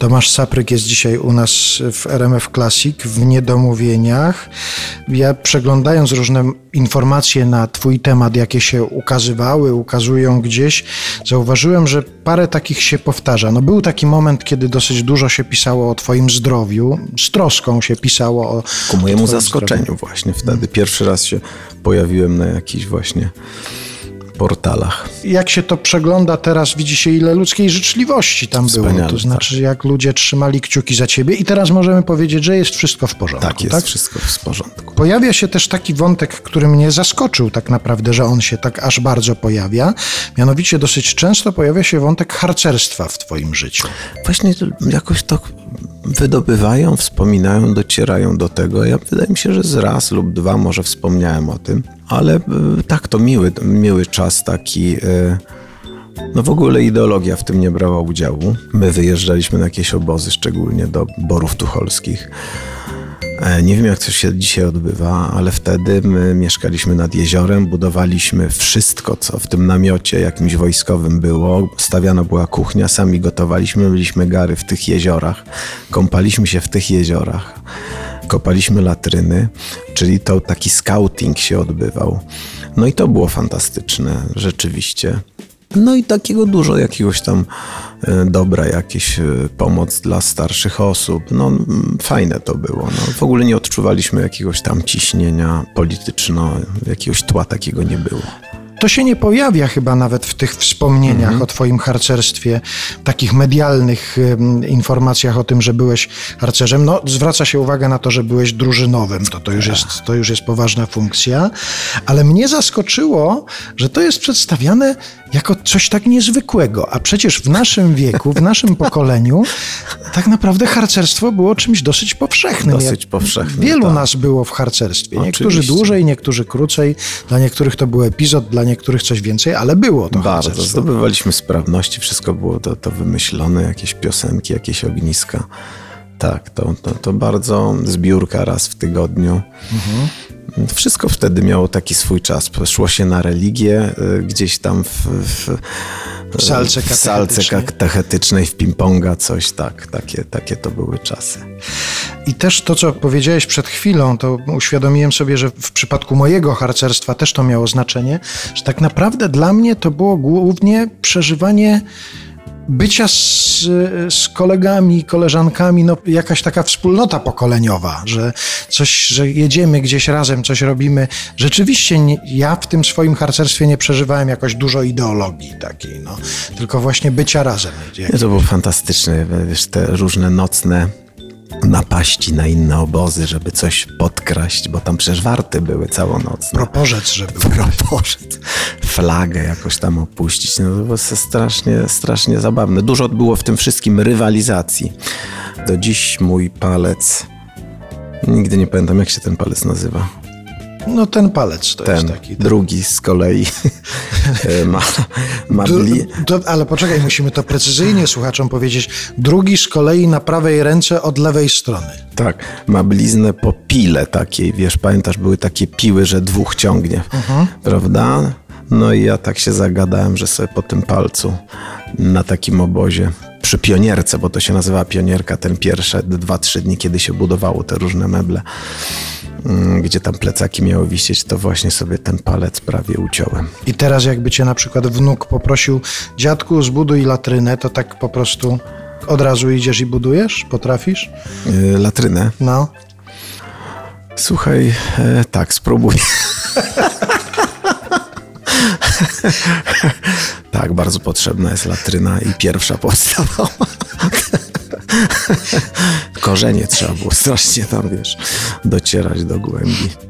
Tomasz Sapryk jest dzisiaj u nas w RMF Classic w Niedomówieniach. Ja przeglądając różne informacje na Twój temat, jakie się ukazywały, ukazują gdzieś, zauważyłem, że parę takich się powtarza. No był taki moment, kiedy dosyć dużo się pisało o Twoim zdrowiu, z troską się pisało o. Ku mojemu twoim zaskoczeniu zdrowiu. właśnie wtedy. Pierwszy raz się pojawiłem na jakichś właśnie portalach. Jak się to przegląda teraz, widzi się ile ludzkiej życzliwości tam było. Wspaniale, To znaczy, jak ludzie trzymali kciuki za Ciebie i teraz możemy powiedzieć, że jest wszystko w porządku. Tak, jest wszystko w porządku. Pojawia się też taki wątek, który mnie zaskoczył tak naprawdę, że on się tak aż bardzo pojawia. Mianowicie dosyć często pojawia się wątek harcerstwa w twoim życiu. Właśnie jakoś to wydobywają, wspominają, docierają do tego. Ja wydaje mi się, że z raz lub dwa może wspomniałem o tym, ale y, tak, to miły, miły czas taki. y, No w ogóle ideologia w tym nie brała udziału. My wyjeżdżaliśmy na jakieś obozy, szczególnie do Borów Tucholskich. E, Nie wiem, jak to się dzisiaj odbywa, ale wtedy my mieszkaliśmy nad jeziorem, budowaliśmy wszystko, co w tym namiocie jakimś wojskowym było. Stawiana była kuchnia, sami gotowaliśmy, byliśmy gary w tych jeziorach, kąpaliśmy się w tych jeziorach, kopaliśmy latryny, czyli to taki scouting się odbywał. No i to było fantastyczne, rzeczywiście. No i takiego dużo, jakiegoś tam e, dobra, jakieś e, pomoc dla starszych osób. No fajne to było. No, w ogóle nie odczuwaliśmy jakiegoś tam ciśnienia polityczno, jakiegoś tła takiego nie było. To się nie pojawia chyba nawet w tych wspomnieniach o twoim harcerstwie, takich medialnych informacjach o tym, że byłeś harcerzem. No, zwraca się uwagę na to, że byłeś drużynowym, to, to, już jest, to już jest poważna funkcja, ale mnie zaskoczyło, że to jest przedstawiane jako coś tak niezwykłego, a przecież w naszym wieku, w naszym pokoleniu tak naprawdę harcerstwo było czymś dosyć powszechnym. Dosyć powszechnym, Wielu tak. nas było w harcerstwie. Niektórzy Oczywiście. dłużej, niektórzy krócej. Dla niektórych to był epizod, dla niektórych coś więcej, ale było to Bardzo. harcerstwo. Zdobywaliśmy sprawności, wszystko było to, to wymyślone, jakieś piosenki, jakieś ogniska. Tak, to, to, to bardzo zbiórka raz w tygodniu. Wszystko wtedy miało taki swój czas. Szło się na religię, y, gdzieś tam w, w, salce w salce katechetycznej, w ping-ponga, coś tak. Takie, takie to były czasy. I też to, co powiedziałeś przed chwilą, to uświadomiłem sobie, że w przypadku mojego harcerstwa też to miało znaczenie, że tak naprawdę dla mnie to było głównie przeżywanie bycia z, z kolegami, koleżankami, no jakaś taka wspólnota pokoleniowa, że coś, że jedziemy gdzieś razem, coś robimy. Rzeczywiście nie, ja w tym swoim harcerstwie nie przeżywałem jakoś dużo ideologii takiej, no, tylko właśnie bycia razem. To było fantastyczne, wiesz, te różne nocne napaści na inne obozy, żeby coś podkraść, bo tam przecież warty były całonocne. Proporzec, że był. propozyt, flagę jakoś tam opuścić. No to było strasznie, strasznie zabawne. Dużo było w tym wszystkim rywalizacji. Do dziś mój palec, nigdy nie pamiętam jak się ten palec nazywa. No ten palec to Ten, jest taki. drugi z kolei ma, ma Du- bli... to, ale poczekaj, musimy to precyzyjnie słuchaczom powiedzieć. Drugi z kolei na prawej ręce od lewej strony. Tak, ma bliznę po pile takiej, wiesz, pamiętasz, były takie piły, że dwóch ciągnie, prawda? No i ja tak się zagadałem, że sobie po tym palcu na takim obozie przy pionierce, bo to się nazywa pionierka, ten pierwsze dwa, trzy dni, kiedy się budowało te różne meble, mm, gdzie tam plecaki miały wisieć, to właśnie sobie ten palec prawie uciąłem. I teraz jakby cię na przykład wnuk poprosił, dziadku zbuduj latrynę, to tak po prostu od razu idziesz i budujesz? Potrafisz? Yy, latrynę. No. Słuchaj, e, tak, spróbuj. tak, bardzo potrzebna jest latryna i pierwsza podstawowa. Korzenie trzeba było strasznie tam, wiesz, docierać do głębi.